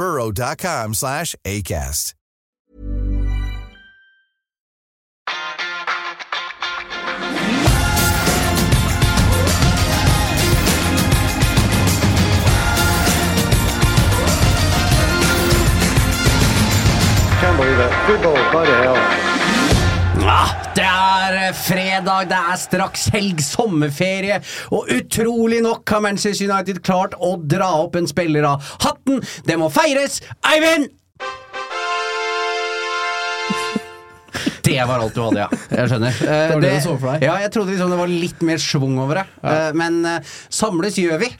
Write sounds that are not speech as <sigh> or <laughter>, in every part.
burrow.com slash ACAST. Can't believe it. Football, bloody hell. Ah, det er eh, fredag, det er straks helg, sommerferie, og utrolig nok har Manchester United klart å dra opp en spiller av hatten. Det må feires! Eivind! <laughs> Det var alt du hadde, ja. Jeg skjønner. Eh, Det var det du så for deg? Ja, jeg trodde liksom det var litt mer schwung over det. Eh, Men samles gjør vi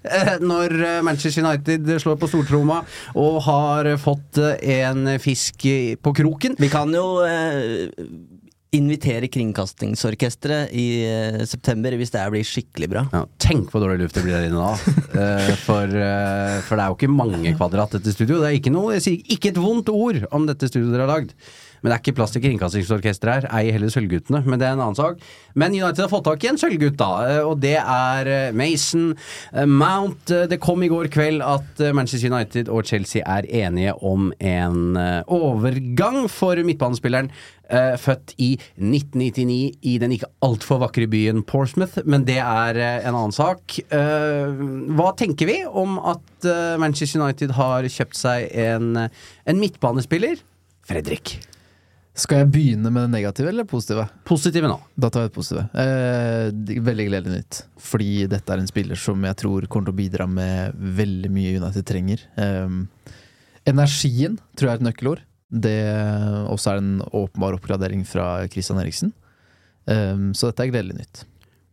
når Manchester United slår på stortromma og har fått en fisk på kroken. Vi kan jo invitere Kringkastingsorkesteret i uh, september hvis det her blir skikkelig bra. Ja, tenk hvor dårlig luft det blir der inne da. <laughs> uh, for, uh, for det er jo ikke mange kvadrat dette studio. Det er ikke noe, jeg sier ikke et vondt ord om dette studioet dere har lagd. Men det er ikke plass til Kringkastingsorkester her, ei heller Sølvguttene, men det er en annen sak. Men United har fått tak i en sølvgutt, da, eh, og det er eh, Mason eh, Mount. Det kom i går kveld at Manchester United og Chelsea er enige om en overgang for midtbanespilleren. Født i 1999 i den ikke altfor vakre byen Portsmouth, men det er en annen sak. Hva tenker vi om at Manchester United har kjøpt seg en, en midtbanespiller? Fredrik. Skal jeg begynne med det negative eller positive? Positive nå. Da tar jeg det positive. Eh, veldig gledelig nytt. Fordi dette er en spiller som jeg tror kommer til å bidra med veldig mye United trenger. Eh, energien tror jeg er et nøkkelord. Det også er en åpenbar oppgradering fra Christian Eriksen. Eh, så dette er gledelig nytt.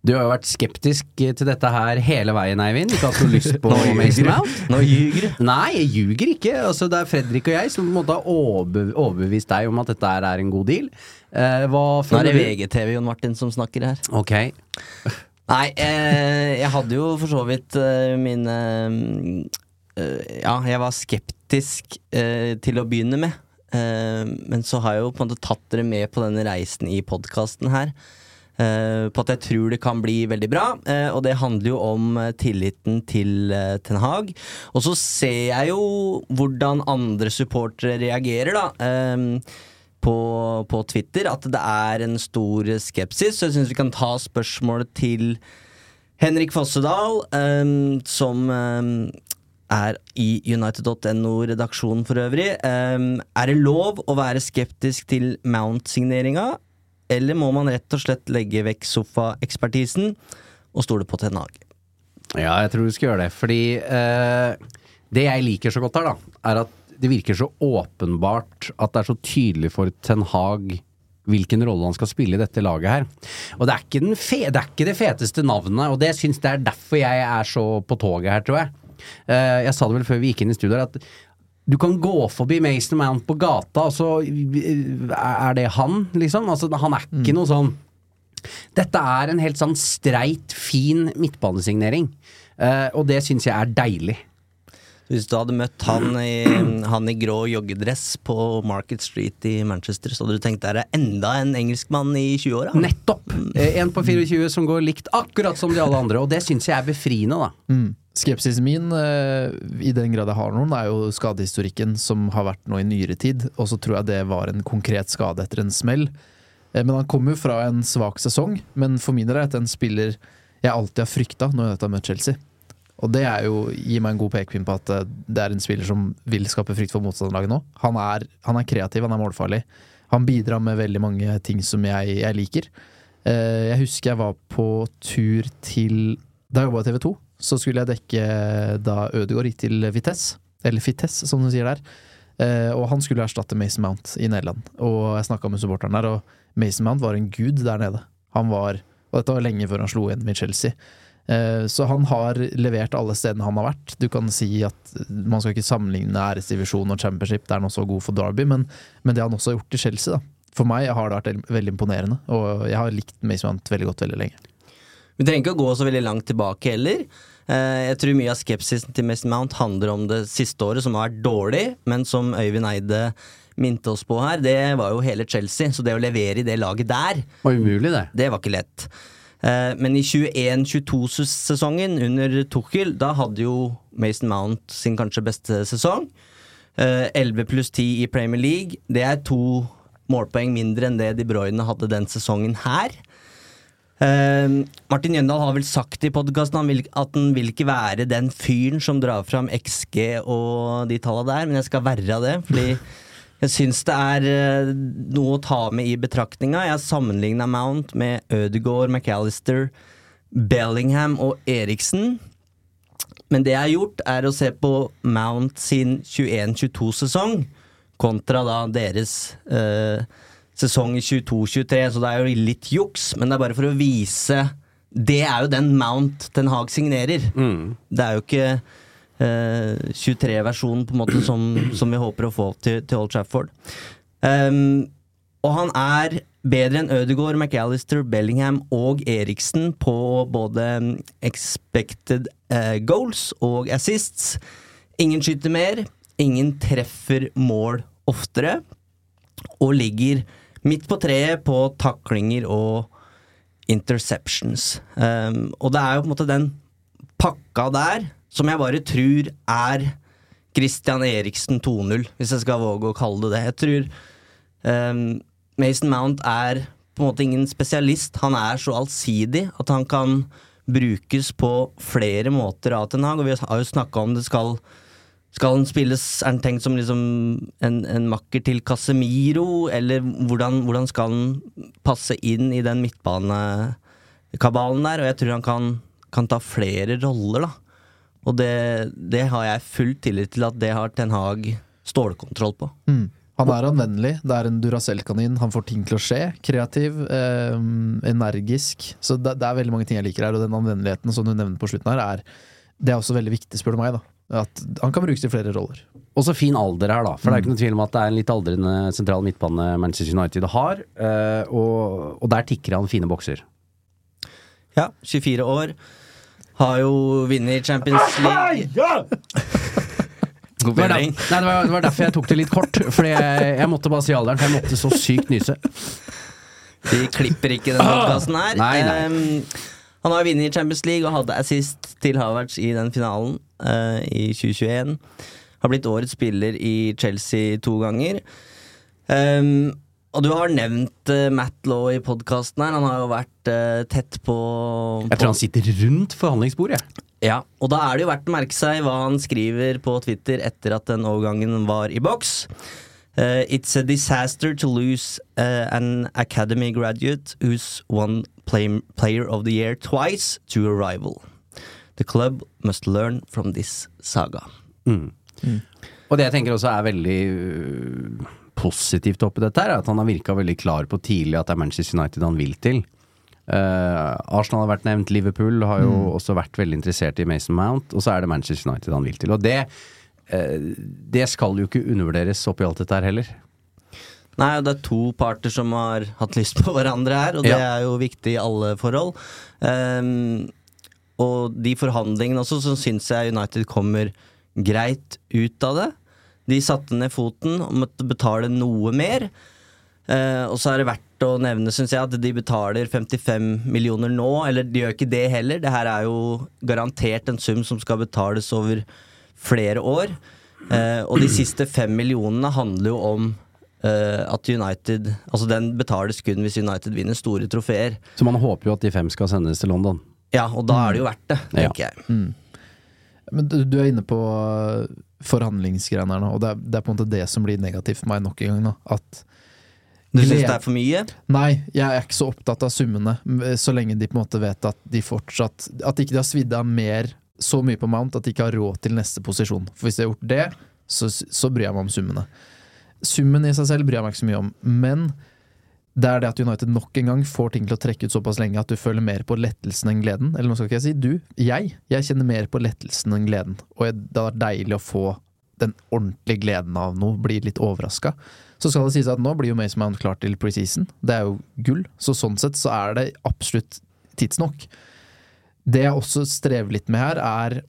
Du har jo vært skeptisk til dette her hele veien, Eivind. Ikke hatt noe lyst på <laughs> Mason Mount. Nå ljuger du! Nei, jeg ljuger ikke. Altså, det er Fredrik og jeg som måte har overbevist deg om at dette her er en god deal. Eh, hva Nå er det? VGTV Jon Martin som snakker her. Ok. <laughs> Nei, eh, jeg hadde jo for så vidt eh, mine eh, Ja, jeg var skeptisk eh, til å begynne med. Eh, men så har jeg jo på en måte tatt dere med på denne reisen i podkasten her. Eh, på at jeg tror det kan bli veldig bra. eh, og det handler jo om eh, tilliten til Ten Hag. Og så ser jeg jo hvordan andre supportere reagerer, da. eh, på, på Twitter at det er en stor skepsis, så jeg syns vi kan ta spørsmålet til Henrik Fossedal, ehm, som ehm, er i United.no-redaksjonen for øvrig. Um, er det lov å være skeptisk til Mount-signeringa, eller må man rett og slett legge vekk sofaekspertisen og stole på Ten Hag? Ja, jeg tror du skal gjøre det. Fordi eh, det jeg liker så godt her, da, er at det virker så åpenbart at det er så tydelig for Ten Hag hvilken rolle han skal spille i dette laget her. Og det er ikke, fe det, er ikke det feteste navnet, og det syns jeg er derfor jeg er så på toget her, tror jeg. Eh, jeg sa det vel før vi gikk inn i studio at du kan gå forbi Mason Mount på gata, og så er det han, liksom. Altså, han er ikke noe sånn dette er en helt sånn streit, fin midtbanesignering. uh, og det syns jeg er deilig. Hvis du hadde møtt han i, han i grå joggedress på Market Street i Manchester, så hadde du tenkt der er enda en engelskmann i 20-åra? Nettopp! Eh, en på 24 som går likt akkurat som de alle andre, og det syns jeg er befriende, da. Mm. Skepsisen min, eh, i den grad jeg har noen, er jo skadehistorikken som har vært nå i nyere tid. Og så tror jeg det var en konkret skade etter en smell. Eh, Men han kommer jo fra en svak sesong. Men for min del er dette en spiller jeg alltid har frykta når jeg har møtt Chelsea. Og det er jo, gir meg en god pekepinn på at eh, det er en spiller som vil skape frykt for motstanderlaget nå. Han er, han er kreativ, han er målfarlig. Han bidrar med veldig mange ting som jeg, jeg liker. Jeg husker jeg var på tur til Da jeg jobba i TV 2, så skulle jeg dekke da Ødegaard gikk til Vitesse. Eller Fitesse, som de sier der. Eh, og han skulle erstatte Mason Mount i Nederland. Og jeg snakka med supporteren der, og Mason Mount var en gud der nede. Han var Og dette var lenge før han slo igjen med Chelsea. Eh, Så han har levert alle stedene han har vært. Du kan si at man skal ikke sammenligne æresdivisjon og championship, det er han også god for Derby, men, men det han også har gjort i Chelsea, da. For meg har det vært veldig imponerende, og jeg har likt Mason Mount veldig godt veldig lenge. Vi trenger ikke å gå så veldig langt tilbake heller. Eh, Jeg tror mye av skepsisen til Mason Mount handler om det siste året, som har vært dårlig, men som Øyvind Eide minte oss på her, det var jo hele Chelsea. Så det å levere i det laget der, var umulig, det. det var ikke lett. Eh, Men i 21-22-sesongen under Tuchel, da hadde jo Mason Mount sin kanskje beste sesong. Eh, 11 pluss 10 i Premier League. Det er to målpoeng mindre enn det De Bruyne hadde den sesongen her. Eh, Martin Jøndal har vel sagt i podkasten at han vil ikke være den fyren som drar fram XG og de tallene der, men jeg skal være det. Fordi jeg syns det er eh, noe å ta med i betraktninga. Jeg har sammenligna Mount med Ødegaard, McAllister, Bellingham og Eriksen. Men det jeg har gjort, er å se på Mount sin 21-22-sesong kontra da deres eh, sesong 22-23, så det er jo litt juks, men det er bare for å vise Det er jo den Mount Ten Hag signerer. Det er jo ikke eh, 23-versjonen på en måte som, som vi håper å få til, til Old Trafford. Um, og han er bedre enn Ødegaard, McAllister, Bellingham og Eriksen på både mm, expected eh, goals og assists. Ingen skyter mer, ingen treffer mål oftere, og ligger midt på treet på taklinger og interceptions. Um, og det er jo på en måte den pakka der som jeg bare tror er Christian Eriksen 2.0, hvis jeg skal våge å kalle det det. Jeg tror um, Mason Mount er på en måte ingen spesialist. Han er så allsidig at han kan brukes på flere måter av Ten Hag, og vi har jo snakka om det skal skal han spilles, er han tenkt som liksom en, en makker til Casemiro, eller hvordan, hvordan skal han passe inn i den midtbanekabalen der? Og jeg tror han kan, kan ta flere roller, da. Og det, det har jeg full tillit til at det har Ten Hag stålkontroll på. Mm. Han er anvendelig, det er en Duracell-kanin, han får ting til å skje. Kreativ, eh, energisk. Så det, det er veldig mange ting jeg liker her, og den anvendeligheten som du nevnte på slutten her, er, det er også veldig viktig, spør du meg. da At Han kan brukes i flere roller. Og så fin alder her, da. For det er ikke noe tvil om at det er en litt aldrende sentral midtbane Manchester United har. eh, og, og der tikker han fine bokser. Ja, 24 år. Har jo vunnet Champions League. <laughs> God Det var, der, bedring. nei, det, var, det var derfor jeg tok det litt kort. Fordi jeg, jeg måtte bare si alderen, for jeg måtte så sykt nyse. Vi klipper ikke den podkasten her. Nei, nei. Um, han har vunnet Champions League og hadde assist til Havertz i den finalen eh, i 2021. Har blitt årets spiller i Chelsea to ganger. Um, og du har nevnt uh, Matt Law i podkasten her. Han har jo vært uh, tett på Jeg tror han sitter rundt forhandlingsbordet. Ja, og da er det jo verdt å merke seg hva han skriver på Twitter etter at den overgangen var i boks. Uh, it's a disaster to lose uh, an academy graduate who's won play player of the year twice to a rival. The club must learn from this saga. Og det jeg tenker også er veldig øh, positivt oppi dette, her er at han har virka veldig klar på tidlig at det er Manchester United han vil til. Uh, Arsenal har vært nevnt, Liverpool har jo også vært veldig interessert i Mason Mount, og så er det Manchester United han vil til. Og det, uh, det skal jo ikke undervurderes oppi alt dette her heller. Nei, og det er to parter som har hatt lyst på hverandre her, og det Ja. er jo viktig i alle forhold. Ehm, og de forhandlingene også, så syns jeg United kommer greit ut av det. De satte ned foten og måtte betale noe mer. Eh, og så er det verdt å nevne, syns jeg, at de betaler 55 millioner nå. Eller de gjør ikke det heller. Det her er jo garantert en sum som skal betales over flere år. Eh, og de siste fem millionene handler jo om eh, at United Altså den betales kun hvis United vinner store trofeer. Så man håper jo at de fem skal sendes til London. Ja, og da er det jo verdt det, Ja. tenker jeg. Men du, du er inne på uh, forhandlingsgreiene her nå, og det er, det er på en måte det som blir negativt for meg nok en gang. nå At Du syns det er for mye? Nei, jeg er ikke så opptatt av summene, så lenge de på en måte vet at de fortsatt At ikke de har svidd av mer så mye på Mount at de ikke har råd til neste posisjon. For hvis de har gjort det, så, så bryr jeg meg om summene. Summen i seg selv bryr jeg meg ikke så mye om, men det er det at United nok en gang får ting til å trekke ut såpass lenge at du føler mer på lettelsen enn gleden. Eller nå skal ikke jeg si du, jeg. Jeg kjenner mer på lettelsen enn gleden. Og det har vært deilig å få den ordentlige gleden av noe, bli litt overraska. Så skal det sies at nå blir jo Mason Mount klar til preseason. Det er jo gull. Så sånn sett så er det absolutt tidsnok. Det jeg også strever litt med her, er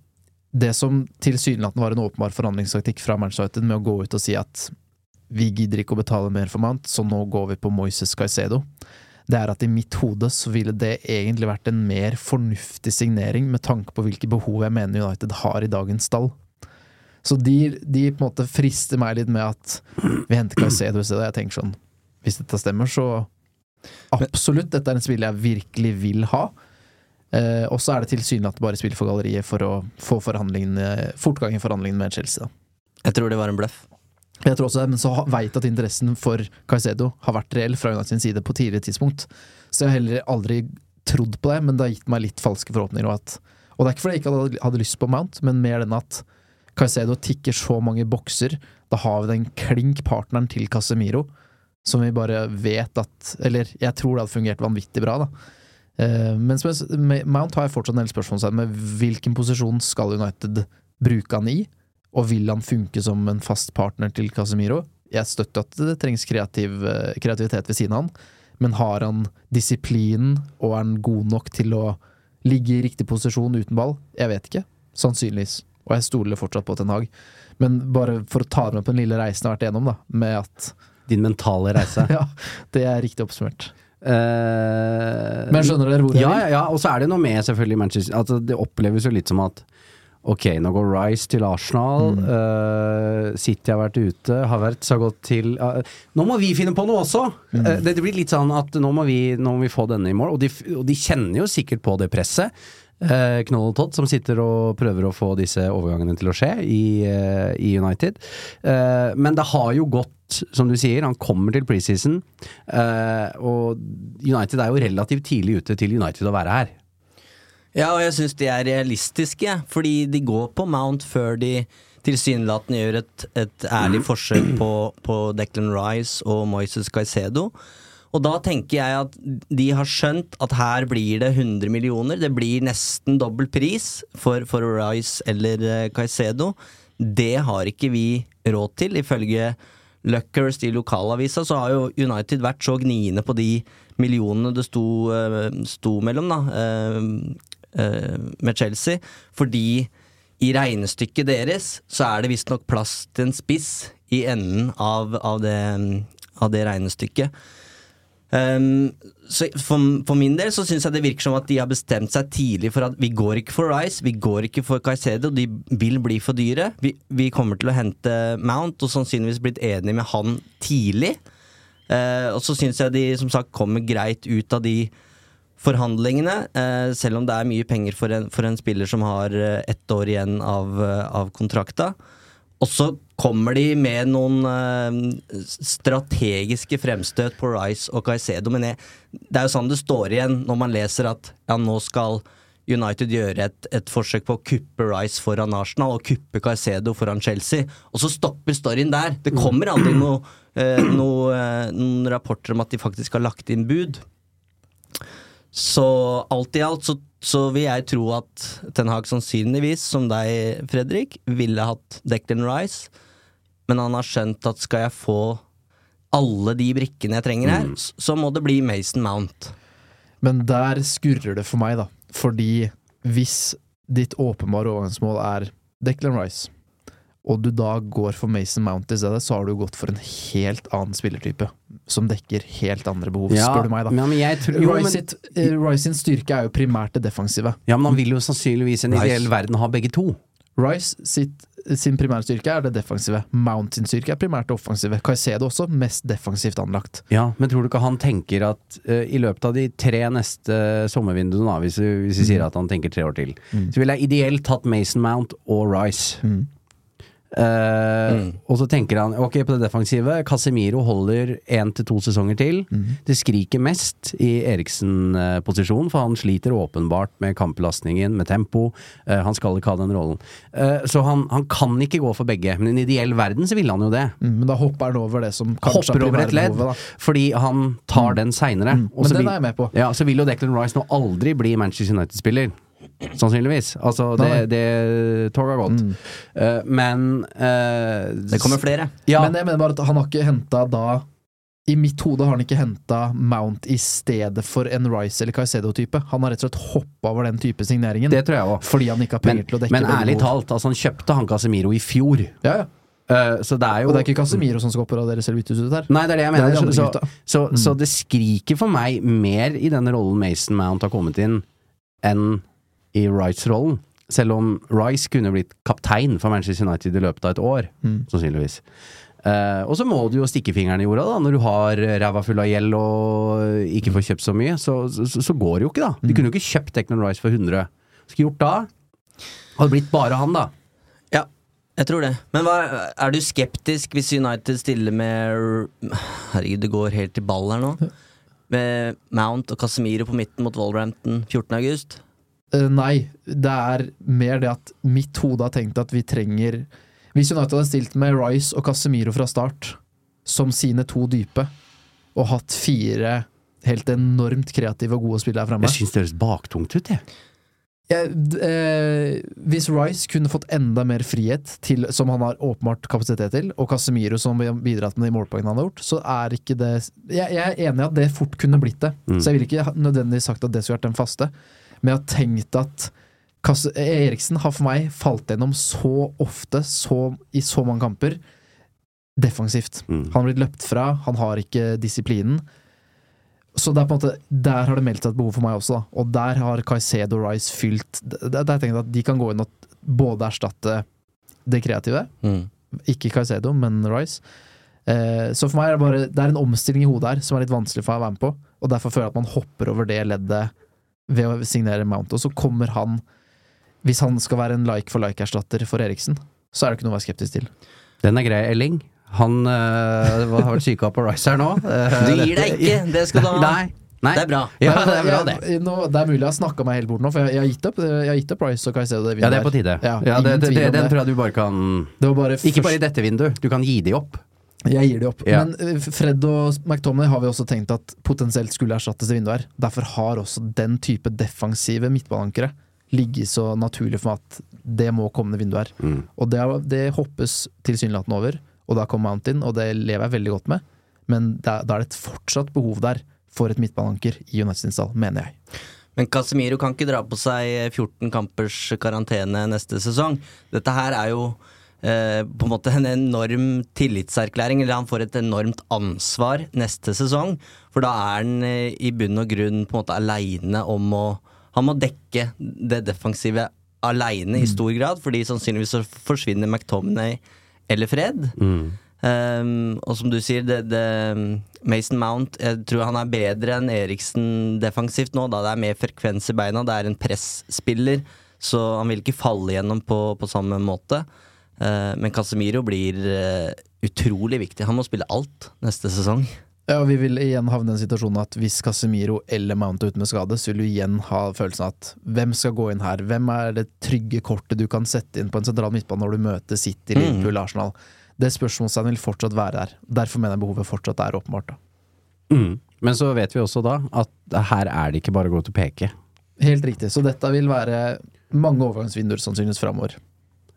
det som tilsynelatende var en åpenbar forhandlingstaktikk fra Manchester United med å gå ut og si at vi gidder ikke å betale mer for Mount, så nå går vi på Moises Caicedo. Det er at i mitt hode så ville det egentlig vært en mer fornuftig signering med tanke på hvilke behov jeg mener United har i dagens stall. Så de, de på en måte frister meg litt med at vi henter Caicedo i stedet. Jeg tenker sånn, hvis dette stemmer, så absolutt, dette er en spiller jeg virkelig vil ha. Eh, og så er det tilsynelatende bare spill for galleriet for å få forhandlingene, fortgang i forhandlingene med Chelsea. Da. Jeg tror det var en bløff. Jeg tror også det, men så veit at interessen for Caicedo har vært reell fra United sin side på tidligere tidspunkt. Så jeg har heller aldri trodd på det, men det har gitt meg litt falske forhåpninger. Og, at, og det er ikke fordi jeg ikke hadde, lyst på Mount, men mer den at Caicedo tikker så mange bokser. Da har vi den klink partneren til Casemiro, som vi bare vet at Eller jeg tror det hadde fungert vanvittig bra, da. Eh, men Mount har jeg fortsatt en del spørsmål med hvilken posisjon skal United bruke han i? Og vil han funke som en fast partner til Casemiro? Jeg støtter at det trengs kreativ, eh, kreativitet ved siden av han, men har han disiplinen, og er han god nok til å ligge i riktig posisjon uten ball? Jeg vet ikke. Sannsynligvis. Og jeg stoler fortsatt på Ten Hag. Men bare for å ta med på den lille reisen jeg har vært igjennom, da, med at Din mentale reise. <laughs> Ja, det er riktig oppsummert. Uh, Men skjønner dere hvor jeg ja, vil? ja, ja, og så er det noe med selvfølgelig Manchester altså, Det oppleves jo litt som at Ok, nå går Rice til Arsenal. Mm. Uh, City har vært ute. Havertz har gått til uh, Nå må vi finne på noe også! Mm. Uh, det blir litt sånn at nå må vi, nå må vi få denne i mål. Og de, og de kjenner jo sikkert på det presset. Knoll og Todd som sitter og prøver å få disse overgangene til å skje i, i United. Men det har jo gått, som du sier, han kommer til preseason. og United er jo relativt tidlig ute til United å være her. Ja, og jeg syns de er realistiske, fordi de går på Mount før de tilsynelatende gjør et, et ærlig forsøk på, på Declan Rice og Moises Caicedo. Og da tenker jeg at de har skjønt at her blir det 100 millioner. Det blir nesten dobbel pris for, for Rice eller eh, Caicedo. Det har ikke vi råd til, ifølge Luckers i lokalavisa, så har jo United vært så gniende på de millionene det sto, eh, sto mellom, da, eh, med Chelsea, fordi i regnestykket deres så er det visstnok plass til en spiss i enden av, av, det, av det regnestykket. Um, for, for min del så syns jeg det virker som at de har bestemt seg tidlig for at vi går ikke for Rice, vi går ikke for Caicedo, de vil bli for dyre. Vi, vi kommer til å hente Mount, og sannsynligvis blitt enige med han tidlig. Uh, og så syns jeg de som sagt kommer greit ut av de forhandlingene, eh, selv om det er mye penger for en, for en spiller som har eh, ett år igjen av, eh, av kontrakta. Og så kommer de med noen eh, strategiske fremstøt på Rice og Caicedo, men jeg, det er jo sånn det står igjen når man leser at ja, nå skal United gjøre et, et forsøk på å kuppe Rice foran Arsenal og kuppe Caicedo foran Chelsea, og så stopper storyen der. Det kommer aldri noe, eh, noe, eh, noen rapporter om at de faktisk har lagt inn bud. Så alt i alt så, så vil jeg tro at Ten Hag sannsynligvis, som deg, Fredrik, ville hatt Declan Rice, men han har skjønt at skal jeg få alle de brikkene jeg trenger her, mm. så må det bli Mason Mount. Men der skurrer det for meg, da. Fordi hvis ditt åpenbare overgangsmål er Declan Rice, og du da går for Mason Mount i stedet, så har du gått for en helt annen spillertype. Som dekker helt andre behov, spør du meg, da. Ja, men jeg tror, jo, Roy, sitt, uh, Roy, sin styrke er jo primært det defensive. ja, men han vil jo sannsynligvis i en ideell verden ha begge to. Rice sitt, sin primærstyrke er det defensive. Mount sin styrke er primært det offensive. Caicedo også mest defensivt anlagt. Ja, men tror du ikke han tenker at uh, i løpet av de tre neste sommervinduene, hvis, vi- sier at han tenker tre år til, så ville jeg ideelt tatt Mason Mount og Rice. Eh, Og så tenker han ok på det defensive. Casemiro holder én til to sesonger til. Det skriker mest i Eriksen-posisjon, for han sliter åpenbart med kampbelastningen, med tempo. Uh, han skal ikke ha den rollen. Uh, så han, han kan ikke gå for begge, men i en ideell verden så ville han jo det. Mm, Men da hopper han over det som kanskje Hopper er over et ledd, fordi han tar den seinere. Mm, men den er jeg med på. Ja, så vil jo Declan Rice nå aldri bli Manchester United-spiller. Sannsynligvis. Altså, det, det toget har gått. Eh, men uh, Det kommer flere. Ja, Men jeg mener bare at han har ikke henta da I mitt hode har han ikke henta Mount i stedet for en Rice eller Caicedo-type. Han har rett og slett hoppa over den type signeringen. det tror jeg også. fordi han ikke har penger til å dekke men ærlig behov. talt, altså, han kjøpte han Casemiro i fjor. Ja, ja. Eh, så det er jo Og det er ikke Casemiro som skal oppgradere Servitus ut her. Nei, det er det jeg Det er mener. de andre så, så, så det skriker for meg mer i denne rollen Mason Mount har kommet inn, enn i Rice-rollen. Selv om Rice kunne blitt kaptein for Manchester United i løpet av et år, sannsynligvis. Uh, og så må du jo stikke fingeren i jorda da når du har ræva full av gjeld og ikke får kjøpt så mye. Så, så, så går det jo ikke, da. De kunne jo ikke kjøpt Declan Rice for 100. Skulle gjort da? Hadde blitt bare han, da. Ja, jeg tror det. Men hva, er du skeptisk hvis United stiller med Herregud, det går helt i ball her nå. Med Mount og Casemiro på midten mot Wolverhampton 14.8. Eh, nei, det er mer det at mitt hode har tenkt at vi trenger Hvis United hadde stilt med Rice og Casemiro fra start som sine to dype, og hatt fire helt enormt kreative og gode spillere fremme Jeg syns det høres baktungt ut, jeg. Ja, eh, Hvis Rice kunne fått enda mer frihet, til, som han har åpenbart kapasitet til, og Casemiro som har bidratt med de målpoengene han har gjort, så er ikke det Jeg, jeg er enig i at det fort kunne blitt det. Mm. Så jeg vil ikke nødvendigvis sagt at det skulle vært den faste, men jeg har tenkt at Eriksen har for meg falt gjennom så ofte, så, i så mange kamper, defensivt. Mm. Han har blitt løpt fra, han har ikke disiplinen. Så det er på en måte, der har det meldt seg et behov for meg også, da. Og der har Caicedo og Rice fylt Der, tenker jeg at de kan gå inn og både erstatte det kreative, Mm. ikke Caicedo, men Rice. Eh, så for meg er det bare Det er en omstilling i hodet her som er litt vanskelig for meg å være med på, og derfor føler jeg at man hopper over det leddet ved å signere Mount. Og så kommer han Hvis han skal være en like for like-erstatter for Eriksen, så er det ikke noe å være skeptisk til. Den er grei, Elling. Han øh, har vært syka på Rice her nå. Eh, <laughs> Du gir deg ikke! Det skal du ha. <laughs> Nei. Nei. Det er bra. Ja, det er bra, det. jeg, nå, det er mulig jeg har snakka meg helt bort nå, for jeg, jeg, har gitt opp, jeg har gitt opp Rice og Caicedo. Det Ja, det er på tide. Ja, Ja, det, det, det, den tror jeg du bare kan Det var bare Ikke bare i dette vinduet, du kan gi de opp. Jeg gir de opp. Ja. Men eh, Fred og McTominay har vi også tenkt at potensielt skulle erstattes i vinduet her. Derfor har også den type defensive midtballankere ligget så naturlig for meg at det må komme i vinduet her. Mm. Og det, er- det hoppes tilsynelatende over, og da kommer Mount inn, og det lever jeg veldig godt med. Men da da er det et fortsatt behov der for et midtballanker i United stall, mener jeg. Men Casemiro kan ikke dra på seg 14 kampers karantene neste sesong. Dette her er jo eh, på en måte en enorm tillitserklæring, eller han får et enormt ansvar neste sesong. For da er han eh, i bunn og grunn på en måte aleine om å Han må dekke det defensive aleine i stor grad, fordi sannsynligvis så forsvinner McTominay eller Fred. Mm. Um, og som du sier, det, det, Mason Mount Jeg tror han er bedre enn Eriksen defensivt nå, da det er mer frekvens i beina. Det er en presspiller, så han vil ikke falle gjennom på, på samme måte. Uh, men Casemiro blir uh, utrolig viktig. Han må spille alt neste sesong. Ja, Vi vil igjen havne i den situasjonen at hvis Casemiro eller Mount er ute med skade, så vil du igjen ha følelsen av at hvem skal gå inn her? Hvem er det trygge kortet du kan sette inn på en sentral midtbane når du møter City, Mm. Liverpool, Arsenal? Det spørsmålstegnet vil fortsatt være der. Derfor mener jeg behovet fortsatt er åpenbart. da. Mm. Men så vet vi også da at her er det ikke bare å gå til å peke. Helt riktig. Så dette vil være mange overgangsvinduer sannsynligvis framover.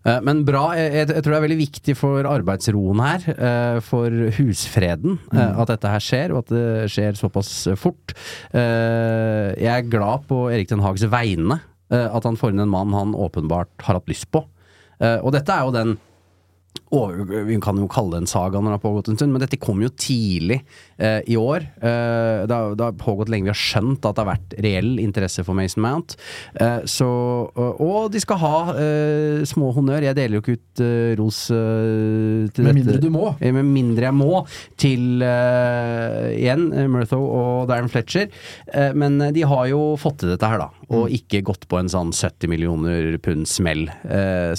Eh, Men bra. Jeg, jeg, tror det er veldig viktig for arbeidsroen her, eh, for husfreden, eh, at dette her skjer, og at det skjer såpass fort. Jeg er glad på Erik Den Hags vegne, at han får inn en mann han åpenbart har hatt lyst på. Og dette er jo den over, Vi kan jo kalle det en saga når det har pågått en stund, men dette kom jo tidlig eh, i år. Eh, det, har, det har pågått lenge. Vi har skjønt at det har vært reell interesse for Mason Mount. Eh, så, og, og de skal ha eh, små honnør. Jeg deler jo ikke ut eh, ros eh, til Med dette. mindre du må. Med mindre jeg må, til igjen Murtho og Darren Fletcher. Eh, men de har jo fått til dette her, da. Og Mm. ikke gått på en sånn 70 millioner pund smell,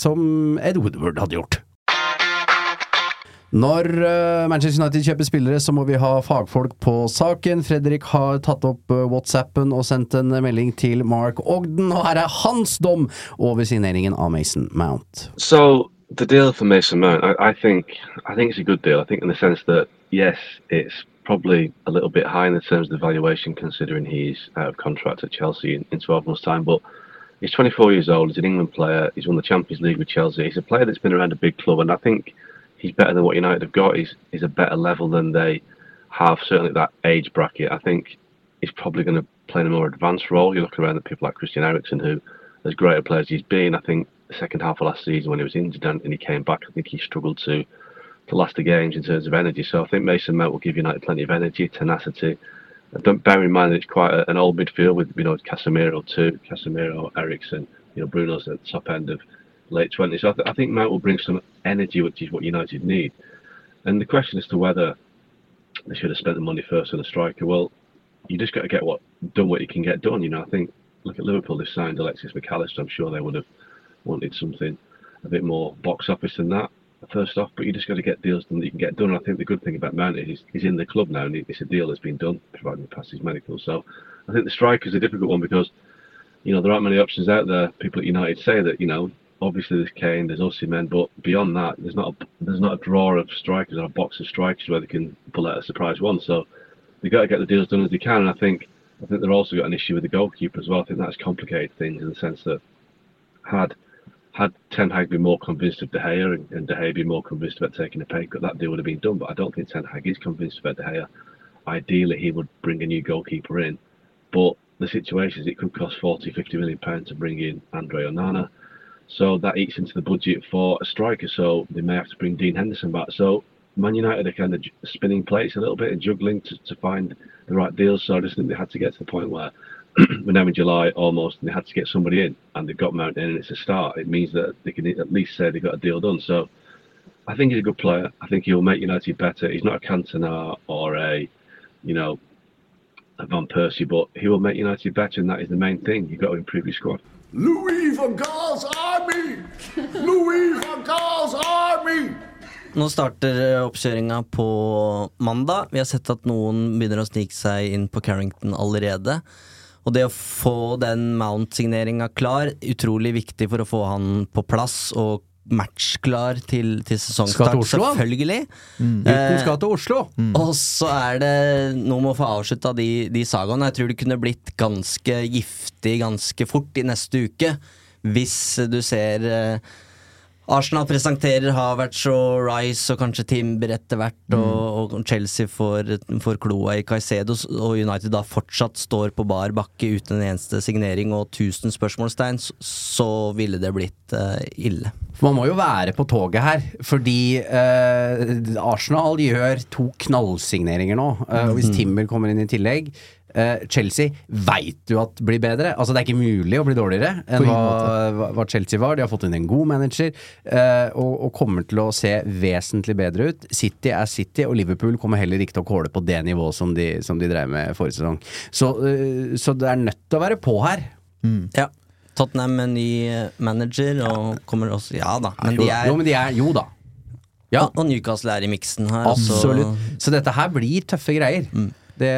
som Ed Woodward hadde gjort. Når eh, Manchester United kjøper spillere, så må vi ha fagfolk på saken. Fredrik har tatt opp eh, WhatsAppen og sendt en melding til Mark Ogden, og her er hans dom over signeringen av Mason Mount. So the deal for Mason Mount, I, I think, I think it's a good deal. I think in the sense that yes, it's probably a little bit high in the terms of the valuation, considering he's out of contract at Chelsea in, in 12 months' time. But he's 24 years old. He's an England player. He's won the Champions League with Chelsea. He's a player that's been around a big club, and I think he's better than what United have got. He's he's a better level than they have certainly that age bracket. I think he's probably going to play in a more advanced role. You look around at people like Christian Eriksen, who, as great a player as he's been, I think the second half of last season when he was injured and, and he came back, I think he struggled to to last the games in terms of energy. So I think Mason Mount will give United plenty of energy, tenacity. Don't bear in mind that it's quite a, an old midfield with you know Casemiro too, Casemiro, Eriksen, you know Bruno's at the top end of late twenties. So I, th- I think Mount will bring some energy, which is what United need. And the question as to whether they should have spent the money first on a striker. Well, you just got to get what done what you can get done. You know, I think look at Liverpool. They signed Alexis McAllister. I'm sure they would have wanted something a bit more box office than that. First off, but you just got to get deals done that you can get done. And I think the good thing about Mount is he's, he's in the club now, and it's a deal that's been done, providing he passes medical. So I think the striker is a difficult one because you know there aren't many options out there. People at United say that you know obviously there's Kane, there's Osimhen, but beyond that, there's not a, there's not a drawer of strikers or a box of strikers where they can pull out a surprise one. So they've got to get the deals done as they can. And I think I think they've also got an issue with the goalkeeper as well. I think that's complicated things in the sense that had had Ten Hag been more convinced of De Gea and, and De Gea been more convinced about taking a pay cut, that deal would have been done. But I don't think Ten Hag is convinced about De Gea. Ideally, he would bring a new goalkeeper in, but the situation is it could cost 40, 50 million pounds to bring in Andre Onana. So that eats into the budget for a striker. So they may have to bring Dean Henderson back. So Man United are kind of spinning plates a little bit and juggling to, to find the right deals. So I just think they had to get to the point where <clears throat> we're now in July almost, and they had to get somebody in, and they've got Mount in, and it's a start. It means that they can at least say they got a deal done. So I think he's a good player. I think he'll make United better. He's not a Cantona or a, you know, a Van Persie, but he will make United better, and that is the main thing. You've got to improve your squad. Louis van Gaal's army! Louis van Gaal's army! Nå starter eh, oppkjøringa på mandag. Vi har sett at noen begynner å snike seg inn på Carrington allerede. Og det å få den Mount-signeringa klar, utrolig viktig for å få han på plass og matchklar til, til sesongstart, Skal til selvfølgelig. Gutten skal til Oslo! Og så er det noe med å få avslutta de, de sagaene. Jeg tror det kunne blitt ganske giftig ganske fort i neste uke. Hvis du ser eh, Arsenal presenterer Havertz og Rice og kanskje Timber etter hvert, og, og Chelsea får, får kloa i Caicedo, og United da fortsatt står på bar bakke uten en eneste signering og 1000 spørsmålstegn, så, så ville det blitt uh, ille. Man må jo være på toget her, fordi uh, Arsenal gjør to knallsigneringer nå. Uh, og hvis Timber kommer inn i tillegg eh, Chelsea veit du at blir bedre. Altså Det er ikke mulig å bli dårligere enn hva, hva- Chelsea var. De har fått inn en god manager eh, og, og kommer til å se vesentlig bedre ut. City er City, og Liverpool kommer heller ikke til å kåle på det nivået som de, som de drev med forrige sesong. Så, eh, så det er nødt til å være på her. Ja. Tottenham med ny eh, manager, og kommer også Ja da, men de er jo, men de er Jo da. Ja, Og Newcastle er i miksen her. absolutt. Så Så dette her blir tøffe greier. Det,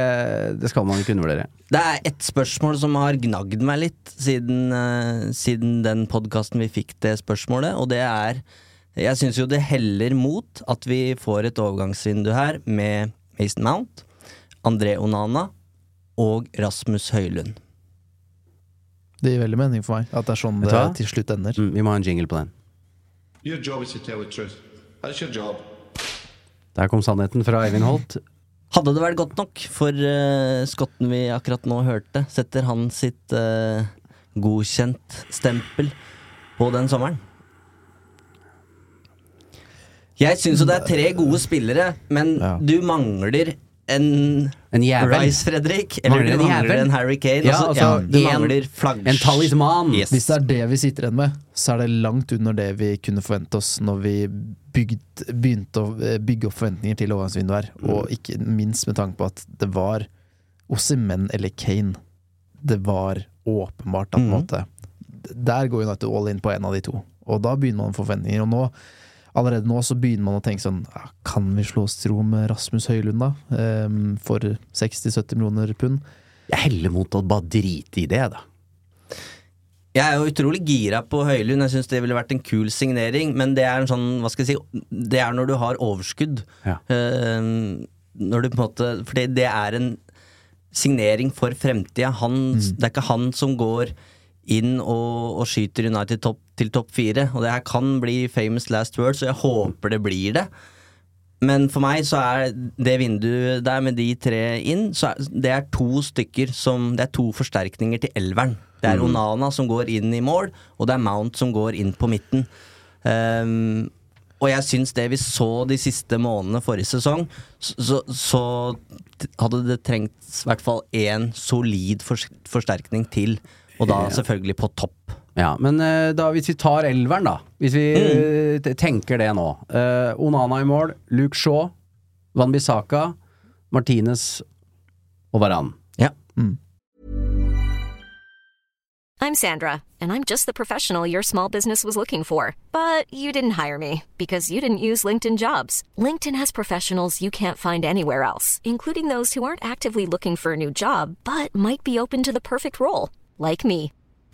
det skal man ikke undervurdere. det er ett spørsmål som har gnagd meg litt siden, uh, siden den podkasten vi fikk det spørsmålet, og det er Jeg syns jo det heller mot at vi får et overgangsvindu her med Mason Mount, André Onana og Rasmus Høylund. Det gir veldig mening for meg at det er sånn det til slutt ender. Mm, vi må ha en jingle på den. Your job is to tell the truth. That's your job. Der kom sannheten fra Eivind Holt. Hadde det vært godt nok for uh, skotten vi akkurat nå hørte, setter han sitt uh, godkjent-stempel på den sommeren? Jeg syns jo det er tre gode spillere, men Ja. du mangler en En. Rice Fredrik, eller Mangler du en mangler jævel. en Harry Kane. Ja, altså, altså, ja, du mangler flagg... En talisman. Yes. Hvis det er det vi sitter igjen med, så er det langt under det vi kunne forvente oss når vi bygd, begynte å eh, bygge opp forventninger til overgangsvinduet her. Mm. Og ikke minst med tanke på at det var Ossimen eller Kane. Det var åpenbart at på en Mhm. måte Der går United all in på en av de to. Og da begynner man å få forventninger. Og nå, allerede nå så begynner man å tenke sånn ja, Kan vi slå oss til ro med Rasmus Høylund, da? Um, for 60-70 millioner pund? Jeg heller mot å bare drite i det, da. Jeg er jo utrolig gira på Høylund. Jeg syns det ville vært en kul signering, men det er en sånn, hva skal jeg si Det er når du har overskudd. Ja. Eh, når du på en måte For det er en signering for fremtida. Mm. Det er ikke han som går inn og, og skyter United topp, til topp fire. Og det her kan bli famous last words, og jeg håper det blir det. Men for meg så er det vinduet der med de tre inn, så er, det er to stykker som Det er to forsterkninger til elveren. Det er Onana som går inn i mål, og det er Mount som går inn på midten. Um, og jeg syns det vi så de siste månedene forrige sesong, så, så, så hadde det trengt i hvert fall én solid forsterkning til. Og da selvfølgelig på topp. Ja, men eh, da hvis vi tar elveren, da. Hvis vi mm. tenker det nå. Uh, Onana i mål, Luke Shaw, Van Bissaka, Martinez og Varan. Ja. I'm Sandra, and I'm just the professional your small business was looking for. But you didn't hire me because you didn't use LinkedIn jobs. LinkedIn has professionals you can't find anywhere else, including those who aren't actively looking for a new job but might be open to the perfect role, like me.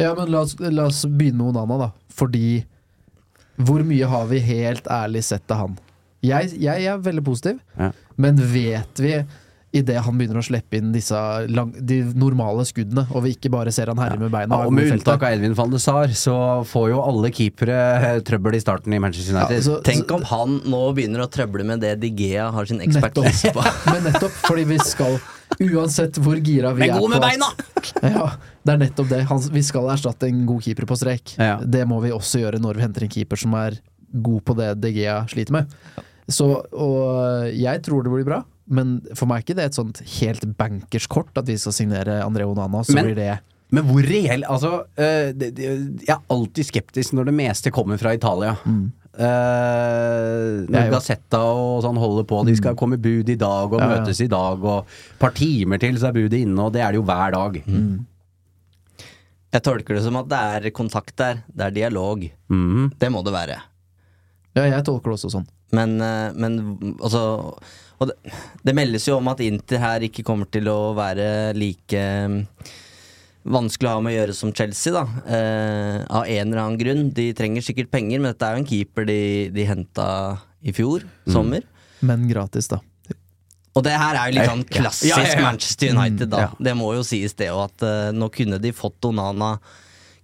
Ja, men la oss, la oss begynne med Onana, da. Fordi hvor mye har vi helt ærlig sett av han? Jeg, jeg er veldig positiv, Ja. men vet vi idet han begynner å slippe inn disse lang, de normale skuddene, og vi ikke bare ser han herje med beina Ja, og med unntak av Edvin van de Sar, så får jo alle keepere eh, trøbbel i starten i Manchester United. Ja, så- Tenk om han nå begynner å trøble med det Digea har sin ekspertise på. <laughs> Men nettopp fordi vi skal Uansett hvor gira vi Men er god med på beina! <laughs> Ja, det er nettopp det. Han, vi skal erstatte en god keeper på strek. Ja. Det må vi også gjøre når vi henter en keeper som er god på det DGA sliter med. Så, og jeg tror det blir bra, men for meg er ikke det et sånt helt bankers kort at vi skal signere André Onana, så Men- blir det Men hvor reell Altså, øh, det, det, jeg er alltid skeptisk når det meste kommer fra Italia. Mm. Eh, når Gazetta og sånn holder på, de skal komme bud i dag og Ja, ja. møtes i dag, og et par timer til så er budet inne, og det er det jo hver dag. Mm. Jeg tolker det som at det er kontakt der. Det er dialog. Mm. Det må det være. Ja, jeg tolker det også sånn. Men, eh, men altså og det, det meldes jo om at Inter her ikke kommer til å være like mm, vanskelig å ha med å gjøre som Chelsea, da. Eh, av en eller annen grunn. De trenger sikkert penger, men dette er jo en keeper de, de henta i fjor sommer. Men gratis, da. Og det her er jo litt sånn klassisk Ja, ja, ja. Manchester United, da. Ja. Det må jo sies, det òg, at eh, nå kunne de fått Onana